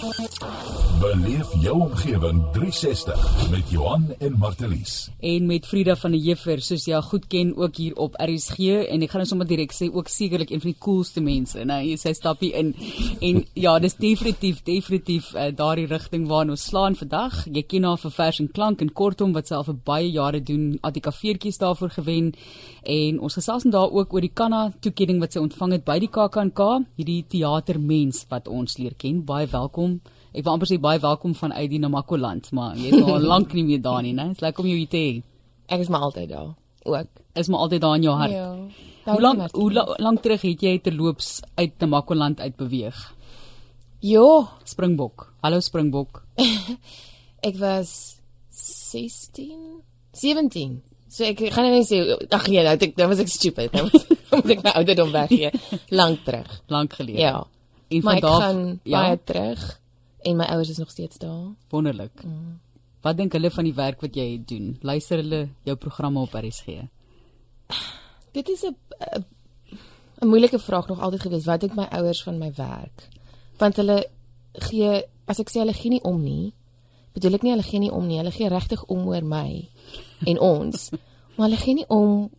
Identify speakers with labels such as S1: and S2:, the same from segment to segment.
S1: Beleef jou omgewing 360 met Johan en Martelies.
S2: en met Frida van der Heever soos jy haar goed ken ook hier op RSG en ek gaan nou sommer direk sê ook sekerlik een van die coolste mense nou hier sy stap hier in. En ja dis definitief definitief uh, daardie rigting waarna ons slaan vandag. Jy ken haar vir vers en klank en kortom wat sy al vir baie jare doen. ATK-veertjies daarvoor gewen. En ons gesels dan daar ook oor die Kanna toekenning wat sy ontvang het by die KAKNK hierdie teatermens wat ons leer ken. Baie welkom Ek wou amper sê baie welkom van uit die Namakoland, maar jy is al lank nie meer daar nie, né? Dit's lekker om jou hier te hê.
S3: Ek is maar altyd daar. Ook.
S2: Is maar altyd daar in jou hart.
S3: Ja.
S2: Hoe lank hoe la, lank terug het jy terloops uit Namakoland uit beweeg?
S3: Ja,
S2: Springbok. Hallo Springbok.
S3: ek was 16, 17. So ek gaan nou nie sê ag nee, nou ek nou was ek stupid. Nou moet ek my ouderdom weggee. Lank terug.
S2: Lank gelede.
S3: Ja.
S2: En
S3: Maar ek
S2: vandag
S3: gaan
S2: ja,
S3: baie terug en my ouers is nog steeds daar.
S2: wonderlik.
S3: Mm.
S2: Wat dink hulle van die werk wat jy doen? Luister hulle jou programme op RSG?
S3: Dit is 'n 'n- moeilike vraag nog altyd gewees. Wat dink my ouers van my werk? Want hulle gee as ek sê hulle gee nie om nie, bedoel ek nie hulle gee nie om nie. Hulle gee regtig om oor my en ons. maar hulle gee nie om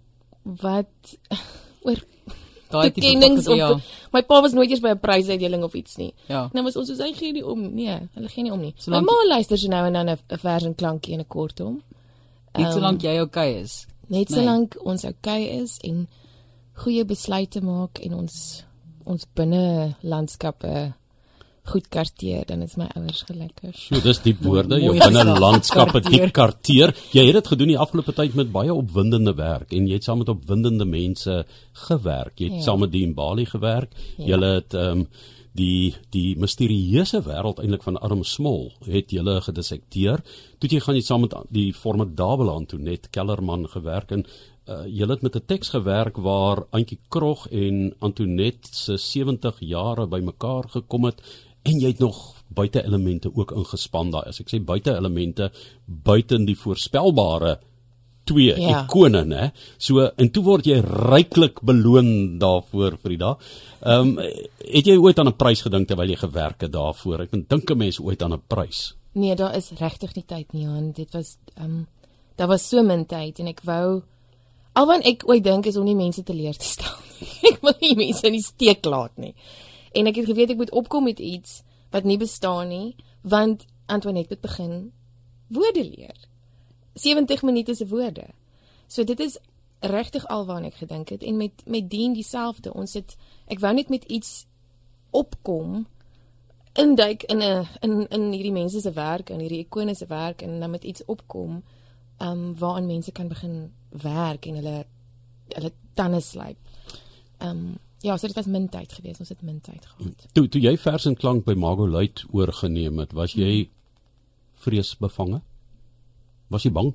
S3: wat oor
S2: Daai
S3: toekennings of
S2: ja.
S3: my pa was nooit eens by 'n prysuitdeling of iets nie.
S2: Ja.
S3: Nou was ons soos hy gee nie om. Nee, hulle gee nie om nie.
S2: Solank-
S3: my ma luister so nou en dan 'n vers en klankie en 'n kortom.
S2: Net
S3: Ehm,
S2: solank jy okay is.
S3: Net
S2: Nee.
S3: solank ons oukei okay is en goeie besluite maak en ons ons binne landskappe goed karteer, dan is my ouers gelukkig.
S4: So dis die woorde, jou
S2: Mooi
S4: binne
S2: gesag.
S4: landskappe
S2: Karteer.
S4: diep karteer. Jy het dit gedoen die afgelope tyd met baie opwindende werk en jy het saam met opwindende mense gewerk. Jy het
S3: Ja.
S4: saam met die Mbali gewerk.
S3: Ja.
S4: Jy het ehm um, die die misterieuse wêreld eintlik van Arm Smol het jy gedissekteer. Toe jy gaan jy saam met die formidable Antoinette Kellerman gewerk en uh, jy het met 'n teks gewerk waar Antjie Krog en Antoinette se 70 jare bymekaar gekom het en jy het nog buite elemente ook ingespan daai. As ek sê buite elemente, buiten die voorspelbare twee ja. Ikone, né? So en toe word jy ryklik beloon daarvoor, Frida. Ehm um, het jy ooit aan 'n prys gedink terwyl jy gewerk het daarvoor? Ek dink 'n mens ooit aan 'n prys.
S3: Nee, daar is regtig nie tyd nie, Johan. Dit was ehm um, daar was so min tyd en ek wou alwan ek ooit dink is om nie mense teleur te stel nie. ek wil nie mense in die steek laat nie. En ek het geweet ek moet opkom met iets wat nie bestaan nie, want Antoinette het begin woorde leer. 70 minute se woorde. So dit is regtig alwaar ek gedink het en met met dien dieselfde. Ons het ek wou net met iets opkom induik in 'n in in hierdie mense se werk en hierdie ikone se werk en dan met iets opkom um waaraan mense kan begin werk en hulle hulle tande slyp. Um ja, so dit was min tyd geweest. Ons het min tyd gehad.
S4: Toe toe jy vers en klank by Mago Luit oorgeneem het, was jy vreesbevange? Was jy bang?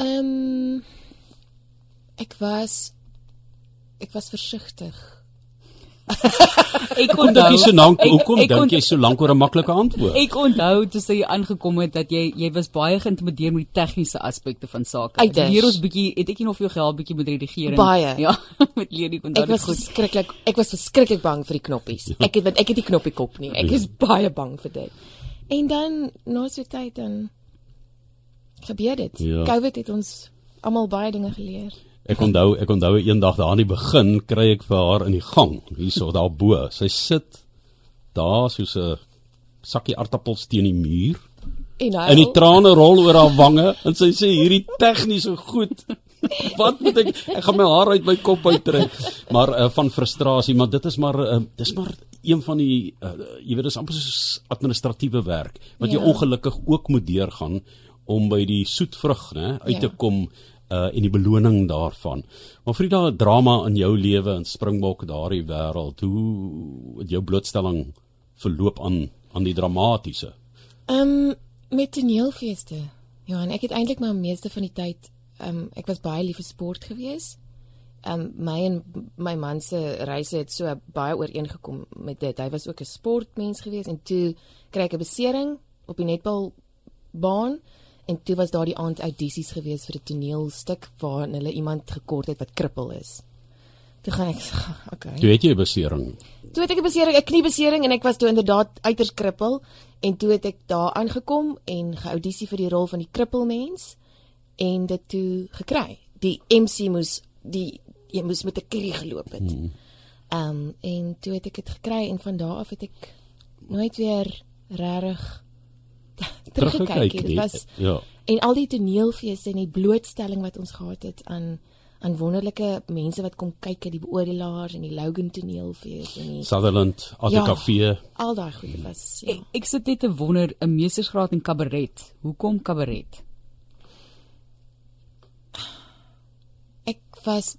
S3: Um ek was ek was versigtig.
S2: Ek
S4: Kom dink jy so lank,
S2: ek-
S4: hoekom
S2: ek
S4: dink jy so lank oor 'n maklike antwoord?
S2: Ek onthou toe sy aangekom het dat jy jy was baie geïntimideer met die tegniese aspekte van sake.
S3: Uiters.
S2: Leer ons bietjie, het ek nie nog vir jou gehelp bietjie met redigering?
S3: Baie.
S2: Ja, met leer die onthou
S3: Ek was verskriklik ek was verskriklik bang vir die knoppies. Ek het want ek het die knoppie kop nie. Ek is baie bang vir dit. En dan na so tyd dan gebeur dit.
S4: Ja.
S3: COVID het ons almal baie dinge geleer.
S4: Ek onthou, ek onthou eendag daar aan die begin kry ek vir haar in die gang, hierso daar bo. Sy sit daar soos 'n sakkie aartappels teen die muur.
S3: En
S4: En die trane rol oor haar wange en sy sê hierdie tegnies so goed. Wat moet ek ek gaan my haar uit my kop uittrek. Maar uh, van frustrasie, maar dit is maar uh, dis maar een van die uh, jy weet dis amper soos administratiewe werk wat jy
S3: Ja.
S4: ongelukkig ook moet deurgaan om by die soetvrug, né, uit te
S3: Ja.
S4: kom uh en die beloning daarvan. Maar Frida, drama in jou lewe in Springbok, daardie wêreld, hoe het jou blootstelling verloop aan aan die dramatiese?
S3: Ehm um, met toneelfeeste. Ja, en ek het eintlik maar meeste van die tyd ehm um, ek was baie lief vir sport gewees. Ehm um, my en my man se reise het so baie ooreengekom met dit. Hy was ook 'n sportmens gewees en toe kry ek 'n besering op die netbalbaan en toe was daar die aand audisies gewees vir 'n toneelstuk waarin hulle iemand gekort het wat krippel is. Toe gaan ek okay.
S4: Toe het jy 'n besering.
S3: toe het ek 'n besering, 'n kniebesering en ek was toe inderdaad uiters krippel en toe het ek daar aangekom en geaudisie vir die rol van die krippelmens en dit toe gekry. Die MC moes die jy moes met 'n curry geloop het. Ehm um, en toe het ek dit gekry en van daardie af het ek nooit weer regtig teruggekyk. nie. Dit was
S4: ja.
S3: en al die toneelfeeste en die blootstelling wat ons gehad het aan aan wonderlike mense wat kom kyk, die beoordelaars en die Logan toneelfees en die
S4: Sutherland, ATKV.
S3: Ja. al daai goede was ja.
S2: Ek, ek sit net te wonder 'n meestersgraad in kabaret. Hoekom kabaret?
S3: Ek was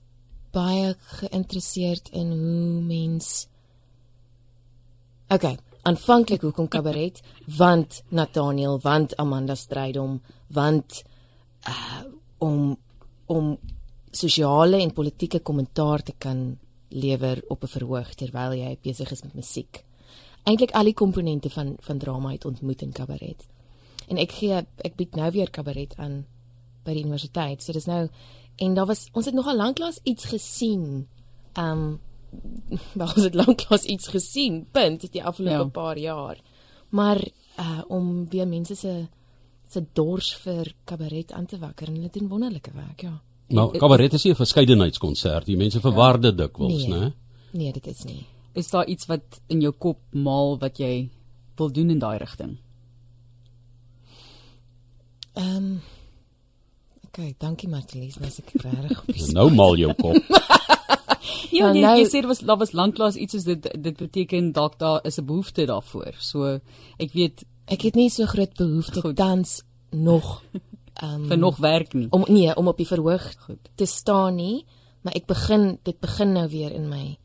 S3: baie geïnteresseerd in hoe mens Okay, aanvanklik hoekom kabaret? Want Nathaniel, want Amanda Strydom, want uh om om sosiale en politieke kommentaar te kan lewer op 'n verhoog terwyl jy besig is met musiek. Eintlik al die komponente van van drama het ontmoet in kabaret. En ek gee ek bied nou weer kabaret aan by die universiteit. So dis nou en daar was ons het nogal lanklaas iets gesien. Um wel ons het lanklaas iets gesien. Punt die afgelope
S2: Ja.
S3: ja. paar jaar. Maar uh om weer mense se se dors vir kabaret aan te wakker en hulle doen wonderlike werk, ja.
S4: Nou, kabaret is 'n verskeidenheidskonsert. Die mense verwar dit dikwels,
S3: Nee.
S4: né?
S3: Nee, dit is nie.
S2: Is daar iets wat in jou kop maal wat jy wil doen in daai rigting?
S3: Ehm um, Okay, dankie Martelies, nou is ek regtig op die
S4: Nou mal jou kop.
S2: Ja,
S3: Ja,
S2: nee,
S3: nou-
S2: jy sê dit was daar was lanklaas iets soos dit dit beteken dalk daar is 'n behoefte daarvoor. So ek weet
S3: Ek het nie so groot behoefte
S2: Goed.
S3: tans nog ehm
S2: vir nog werk nie.
S3: om nee, om op die verhoog
S2: Goed.
S3: te staan nie, maar ek begin dit begin nou weer in my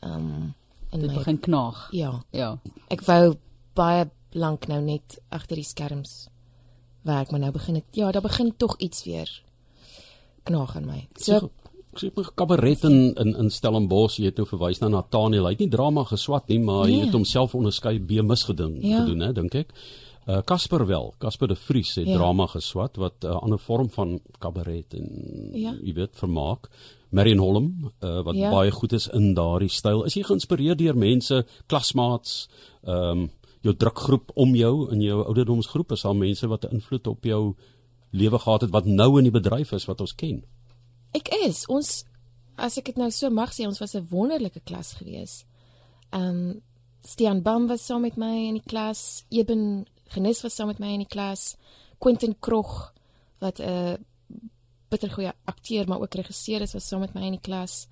S3: ehm um, in
S2: Dit
S3: my
S2: begin knaag.
S3: ja.
S2: Ja.
S3: Ek wou baie lank nou net agter die skerms werk, maar nou begin dit ja, daar begin tog iets weer knaag aan my.
S4: So
S3: So
S4: sê my kabaret in in in Stellenbosch, jy het nou verwys na Nathaniel. Hy het nie drama geswat nie, maar hy
S3: Nee.
S4: het homself onderskei B misgedoen
S3: Ja.
S4: gedoen, hè, dink ek. Uh Casper wel, Casper de Vries het
S3: Ja.
S4: drama geswat wat 'n uh, ander vorm van kabaret en
S3: Ja.
S4: jy weet vermaak. Marion Holm uh, wat
S3: Ja.
S4: baie goed is in daardie styl. Is jy geïnspireer deur mense, klasmaats, ehm um, jou drukgroep om jou in jou ouderdomsgroep is al mense wat 'n invloed op jou lewe gehad het wat nou in die bedryf is wat ons ken.
S3: Ek is ons as ek dit nou so mag sê, ons was 'n wonderlike klas gewees. Ehm um, Stian Bam was saam met my in die klas, Eben Genis was saam met my in die klas, Quentin Krog wat 'n bittergoeie akteur maar ook regisseur is was saam met my in die klas.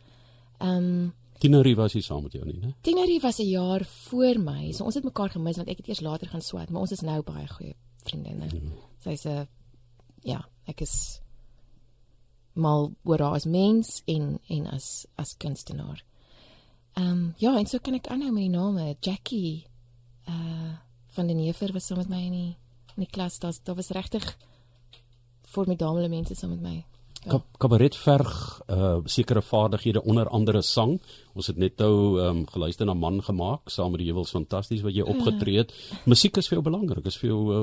S3: Ehm um,
S4: Tinerie was hier saam met jou nie, né?
S3: Tinerie was 'n jaar voor my. So ons het mekaar gemis want ek het eers later gaan swat, maar ons is nou baie goeie vriendinne. Sy's 'n ja, ek is mal oor haar as mens en en as as kunstenaar. Ehm um, ja, en so kan ek aanhou met die name Jackie uh van den Heever was saam met my in die in die klas. Daar's daar was regtig formidable mense saam met my.
S4: Ja. Kabaret verg uh sekere vaardighede onder andere sang. Ons het net nou um, geluister na man gemaak saam met die Hewels fantasties wat jy opgetree het. Musiek is vir jou belangrik. Is vir jou uh,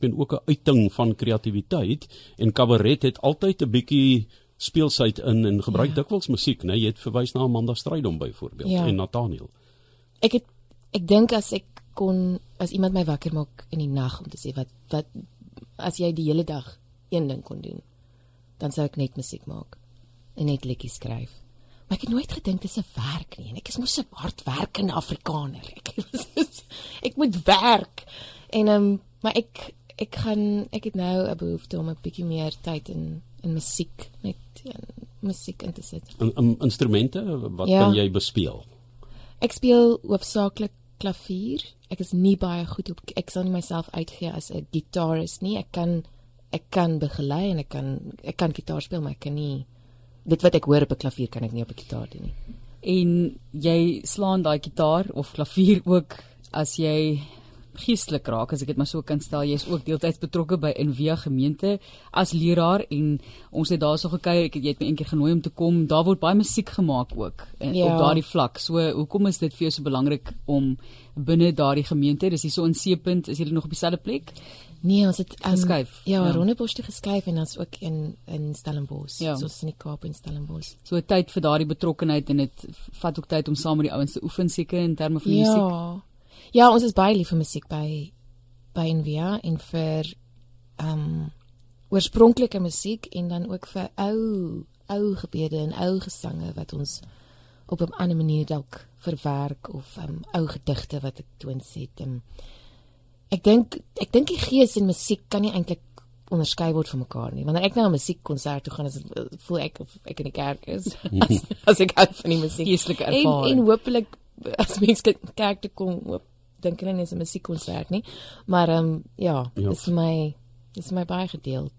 S4: ben ook 'n uiting van kreatiwiteit en kabaret het altyd 'n bietjie speelsheid in en gebruik
S3: ja.
S4: Dikwels musiek, né? Jy het verwys na Amanda Strydom byvoorbeeld
S3: Ja.
S4: en Nathaniel.
S3: Ek het ek dink as ek kon as iemand my wakker maak in die nag om te sê wat wat as jy die hele dag een ding kon doen, dan sou ek net musiek maak en net liedjies skryf. Maar ek het nooit gedink dis 'n werk nie en ek is mos 'n hardwerkende Afrikaner. Ek was ek moet werk. En ehm um, maar ek ek gaan ek het nou 'n behoefte om 'n bietjie meer tyd in in musiek net in musiek in te sit.
S4: In, in instrumente wat
S3: Ja.
S4: kan jy bespeel?
S3: Ek speel hoofsaaklik klavier. Ek is nie baie goed op ek sal nie myself uitgee as 'n gitarist nie. Ek kan ek kan begelei en ek kan ek kan gitaar speel, maar ek kan nie dit wat ek hoor op 'n klavier kan ek nie op 'n gitaar doen nie.
S2: En jy slaan daai gitaar of klavier ook as jy geestelik raak as ek dit maar so kan stel. Jy's ook deeltyds betrokke by Envia gemeente as leraar en ons het daarso gekuier. Ek het jy het my eendag genooi om te kom. Daar word baie musiek gemaak ook en,
S3: Ja.
S2: op daardie vlak. So hoekom is dit vir jou so belangrik om binne daardie gemeente, dis hier so in Seepunt, is jy nog op dieselfde plek?
S3: Nee, ons het um,
S2: Geskuif,
S3: Ja,
S2: ja.
S3: ja. Rondebosch toe geskuif en ons ook in in Stellenbosch.
S2: Ja.
S3: So ons in die Kaap in Stellenbosch.
S2: So tyd vir daardie betrokkenheid en dit vat ook tyd om saam met die ouens te oefen seker in terme van musiek.
S3: Ja. Ja, ons is baie lief vir musiek by by Envia en vir um oorspronklike musiek en dan ook vir ou ou gebede en ou gesange wat ons op 'n ander manier dalk verwerk of um ou gedigte wat ek toonset. Um, ek dink ek dink die gees en musiek kan nie eintlik onderskei word van mekaar nie. Wanneer ek na 'n musiekkonsert toe gaan, is dit voel ek of ek in die kerk is as, as ek hou van die musiek.
S2: Geestelike
S3: En
S2: ervaring.
S3: en hopelik as mense kerk toe kom, hoop dink hulle nie is 'n musiekkonsert nie. Maar ehm um, ja,
S4: Ja.
S3: ja. dis my dis my baie gedeel.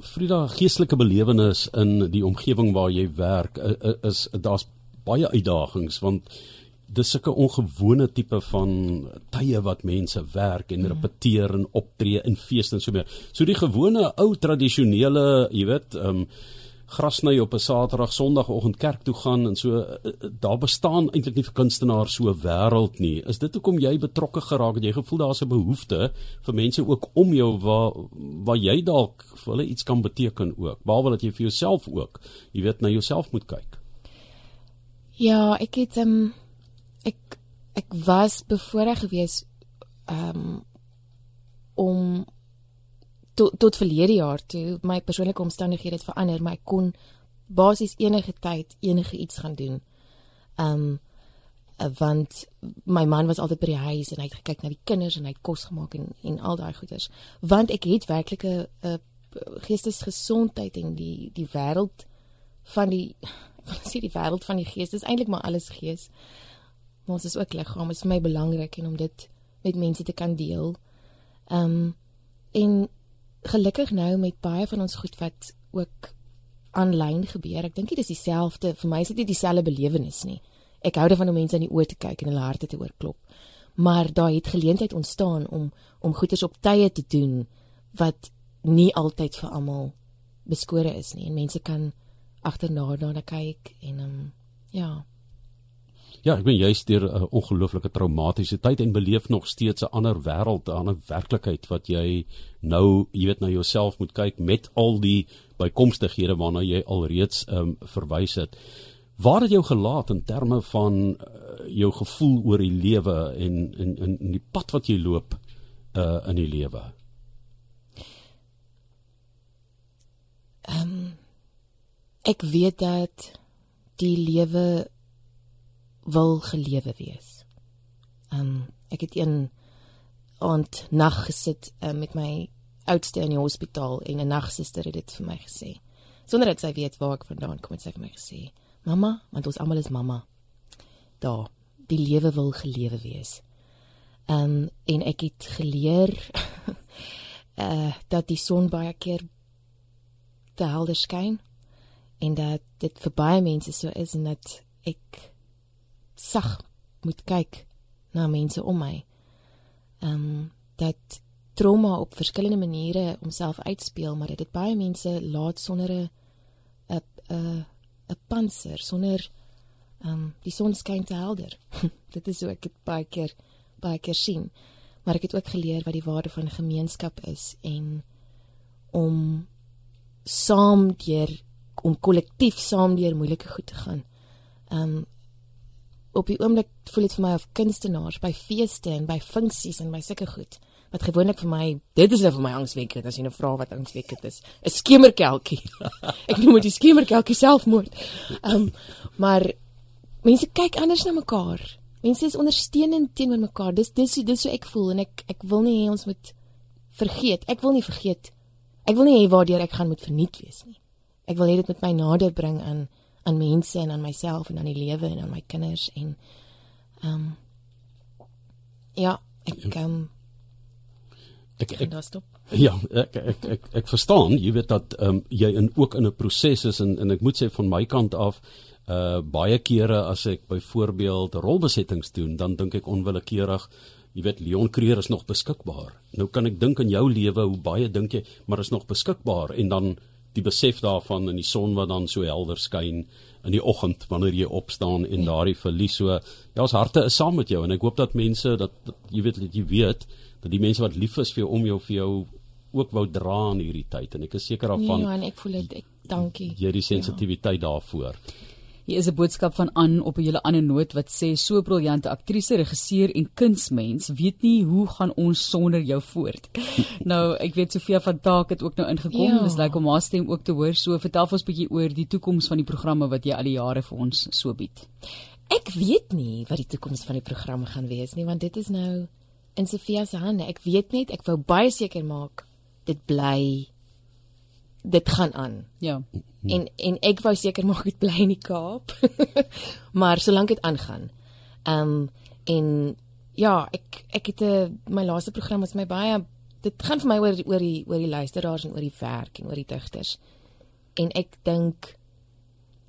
S4: Frida, geestelike belewenis in die omgewing waar jy werk i- i- is daar's baie uitdagings want dis sulke ongewone tipe van tye wat mense werk en repeteer en optree en fees en so meer. So die gewone ou tradisionele, jy weet, ehm um, grasny op 'n Saterdag, Sondagoggend kerk toe gaan en so uh, uh, daar bestaan eintlik nie vir kunstenaars so 'n wêreld nie. Is dit hoekom jy betrokke geraak het? Jy gevoel daar's 'n behoefte vir mense ook om jou waar waar jy dalk vir hulle iets kan beteken ook. Behalwe dat jy vir jouself ook, jy weet, na jouself moet kyk.
S3: Ja, ek het ehm um, ek ek was bevoorreg gewees ehm um, om tot tot verlede jaar toe my persoonlike omstandighede het verander, maar ek kon basies enige tyd enige iets gaan doen. Ehm um, want my man was altyd by die huis en hy het gekyk na die kinders en hy het kos gemaak en en al daai goeders. Want ek het werklik 'n geestesgesondheid en die die wêreld van die ek wil sê die wêreld van die gees dis eintlik maar alles gees. Maar ons is ook liggaam, is vir my belangrik en om dit met mense te kan deel. Ehm um, en gelukkig nou met baie van ons goed wat ook aanlyn gebeur. Ek dink dit is dieselfde, vir my is dit nie dieselfde belewenis nie. Ek hou daarvan om mense in die oë te kyk en hulle harte te oorklop. Maar daar het geleentheid ontstaan om om goeders op tye te doen wat nie altyd vir almal beskore is nie en mense kan agterna daarna kyk en um, ja.
S4: Ja, ek ben juist deur 'n ongelooflike traumatiese tyd en beleef nog steeds 'n ander wêreld, 'n ander werklikheid wat jy nou, jy weet, na jouself moet kyk met al die bykomstighede waarna jy alreeds ehm um, verwys het. Waar het jou gelaat in terme van uh, jou gevoel oor die lewe en en en die pad wat jy loop uh in die lewe?
S3: Ek weet dat die lewe wil gelewe wees. Um ek het een aand nag gesit uh, met my oudste in die hospitaal en 'n nagsuster het dit vir my gesê. Sonder dat sy weet waar ek vandaan kom, het sy vir my gesê: "Mamma, want ons almal is mamma. Daar, die lewe wil gelewe wees." Um en ek het geleer uh dat die son baie keer te helder skyn en dat dit vir baie mense so is en dat ek sag moet kyk na mense om my. Ehm um, dat trauma op verskillende maniere homself uitspeel, maar dit baie mense laat sonder 'n 'n 'n 'n panser, sonder ehm um, die son skyn te helder. dit is hoe ek dit baie keer baie keer sien. Maar ek het ook geleer wat die waarde van gemeenskap is en om saam deur om kollektief saam deur moeilike goed te gaan. Um op die oomblik voel dit vir my of kunstenaars by feeste en by funksies en by sulke goed wat gewoonlik vir my dit is nou vir my angswekkend as jy nou vra wat angswekkend is 'n skemerkelkie. Ek noem dit die skemerkelkie selfmoord. Um maar mense kyk anders na mekaar. Mense is ondersteunend teenoor mekaar. Dis dis dis hoe ek voel en ek ek wil nie hê ons moet vergeet. Ek wil nie vergeet ek wil nie hê waardeur ek gaan moet verniet wees nie. Ek wil hê dit met my nader bring aan aan mense en aan myself en aan die lewe en aan my kinders en ehm um, ja, ek ehm um,
S4: Ek
S3: ek
S4: ek
S3: daar stop.
S4: Ja, ek ek ek ek verstaan, jy weet dat ehm um, jy in ook in 'n proses is en en ek moet sê van my kant af uh baie kere as ek byvoorbeeld rolbesettings doen, dan dink ek onwillekeurig jy weet Leon Creer is nog beskikbaar. Nou kan ek dink aan jou lewe, hoe baie dink jy, maar is nog beskikbaar en dan die besef daarvan in die son wat dan so helder skyn in die oggend wanneer jy opstaan en ja. daardie verlies so ja ons harte is saam met jou en ek hoop dat mense dat, dat jy weet dat jy weet dat die mense wat lief is vir jou om jou vir jou ook wou dra in hierdie tyd en ek is seker daarvan
S3: Ja, en ek voel dit ek dankie.
S4: jy die sensitiwiteit ja. daarvoor.
S2: Hier is 'n boodskap van Ann op 'n hele ander noot wat sê so briljante aktrise, regisseur en kunsmens, weet nie hoe gaan ons sonder jou voort. nou, ek weet Sofia van Taak het ook nou ingekom.
S3: Ja.
S2: Dis lekker om haar stem ook te hoor. So vertel ons 'n bietjie oor die toekoms van die programme wat jy al die jare vir ons so bied.
S3: Ek weet nie wat die toekoms van die programme gaan wees nie, want dit is nou in Sofia se hande. Ek weet net ek wou baie seker maak dit bly dit gaan aan.
S2: Ja.
S3: En en ek wou seker maak dit bly in die Kaap. maar solank dit aangaan. Ehm um, en ja, ek ek het 'n my laaste program was my baie dit gaan vir my oor oor die oor die luisteraars en oor die werk en oor die digters. En ek dink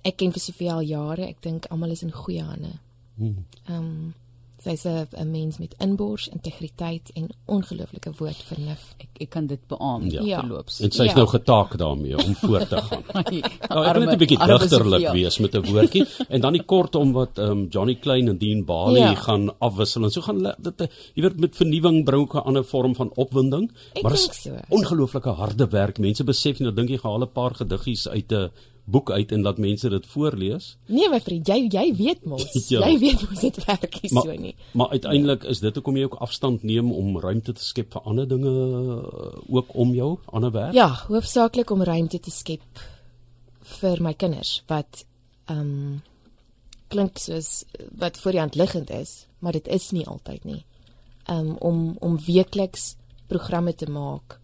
S3: ek ken vir al jare, ek dink almal is in goeie hande. Ehm um, sy's 'n mens met inbors, integriteit en ongelooflike woordvernuf.
S2: Ek ek kan dit beamoen
S4: Ja.
S3: Ja.
S2: verloops.
S4: En sy's
S3: Ja.
S4: nou getaak daarmee om voort te gaan. Nou, ek wil net
S2: Arme-
S4: 'n bietjie digterlik wees met 'n woordjie en dan die kort om wat ehm um, Johnny Klein en Dean Bali
S3: Ja.
S4: gaan afwissel en so gaan dit jy weet met vernuwing bring ook 'n ander vorm van opwinding.
S3: Ek
S4: maar is
S3: dink so.
S4: ongelooflike harde werk. Mense besef nie nou dink jy gehaal 'n paar gediggies uit 'n boek uit en laat mense dit voorlees.
S3: Nee my vriend, jy jy weet mos.
S4: Ja.
S3: Jy weet mos dit werk nie
S4: Maar
S3: so nie.
S4: maar uiteindelik is dit hoekom jy ook afstand neem om ruimte te skep vir ander dinge eh, ook om jou, ander werk.
S3: Ja, hoofsaaklik om ruimte te skep vir my kinders wat ehm um, klink soos wat voor die hand liggend is, maar dit is nie altyd nie. Ehm um, om om weekliks programme te maak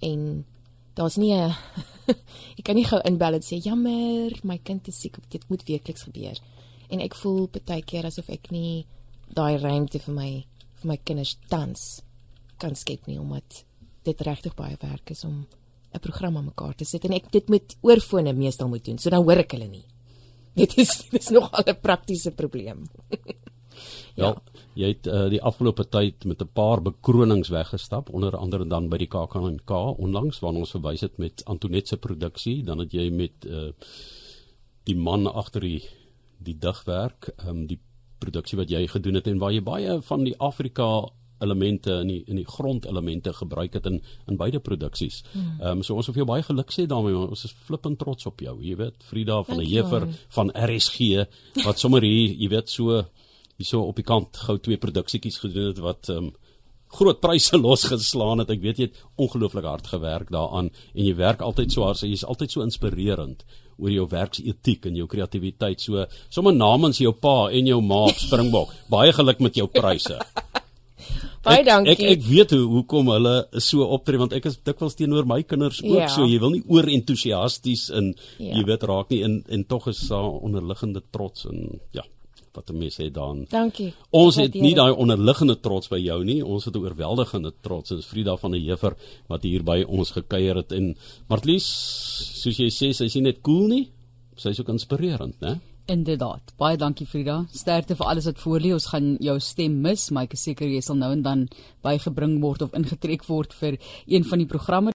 S3: en daar's nie 'n ek kan nie gou inbel en sê jammer, my kind is siek, dit moet weekliks gebeur. En ek voel baie keer asof ek nie daai ruimte vir my vir my kinders tans kan skep nie omdat dit regtig baie werk is om 'n program aan mekaar te sit en ek dit met oorfone meestal moet doen. So dan hoor ek hulle nie. Dit is dit is nogal 'n praktiese probleem.
S4: Ja, jy het uh, die afgelope tyd met 'n paar bekronings weggestap, onder andere dan by die KAKNK onlangs waar ons verwys het met Antoinette se produksie, dan het jy met uh, die man agter die die digwerk, ehm um, die produksie wat jy gedoen het en waar jy baie van die Afrika elemente in die in die grondelemente gebruik het in in beide produksies. Ehm um, so ons vir jou baie geluk sê daarmee, ons is flippend trots op jou. Jy weet, Frida van Heever
S3: man.
S4: van RSG wat sommer hier, jy weet, so hierso op die kant gou twee produksietjies gedoen het wat ehm um, groot pryse losgeslaan het. Ek weet jy het ongelooflik hard gewerk daaraan en jy werk altyd so hard, so jy's altyd so inspirerend oor jou werksetiek en jou kreatiwiteit. So sommer namens jou pa en jou ma op Springbok. Baie geluk met jou pryse.
S3: Baie
S4: Ek-
S3: dankie.
S4: Ek ek weet hoe hoekom hulle so optree want ek is dikwels teenoor my kinders ook
S3: Ja.
S4: so. Jy wil nie oorentoesiasties en
S3: Ja.
S4: jy weet raak nie en en tog is daar onderliggende trots en ja, wat 'n mens het dan.
S3: Dankie.
S4: Ons het nie daai onderliggende trots by jou nie. Ons het 'n oorweldigende trots. Dis Frida van der Heever wat hier by ons gekuier het en Martlies, soos jy sê, sy's nie net cool nie, sy's ook inspirerend, né?
S2: Inderdaad. Baie dankie Frida. Sterkte vir alles wat voor lê. Ons gaan jou stem mis, maar ek is seker jy sal nou en dan bygebring word of ingetrek word vir een van die programme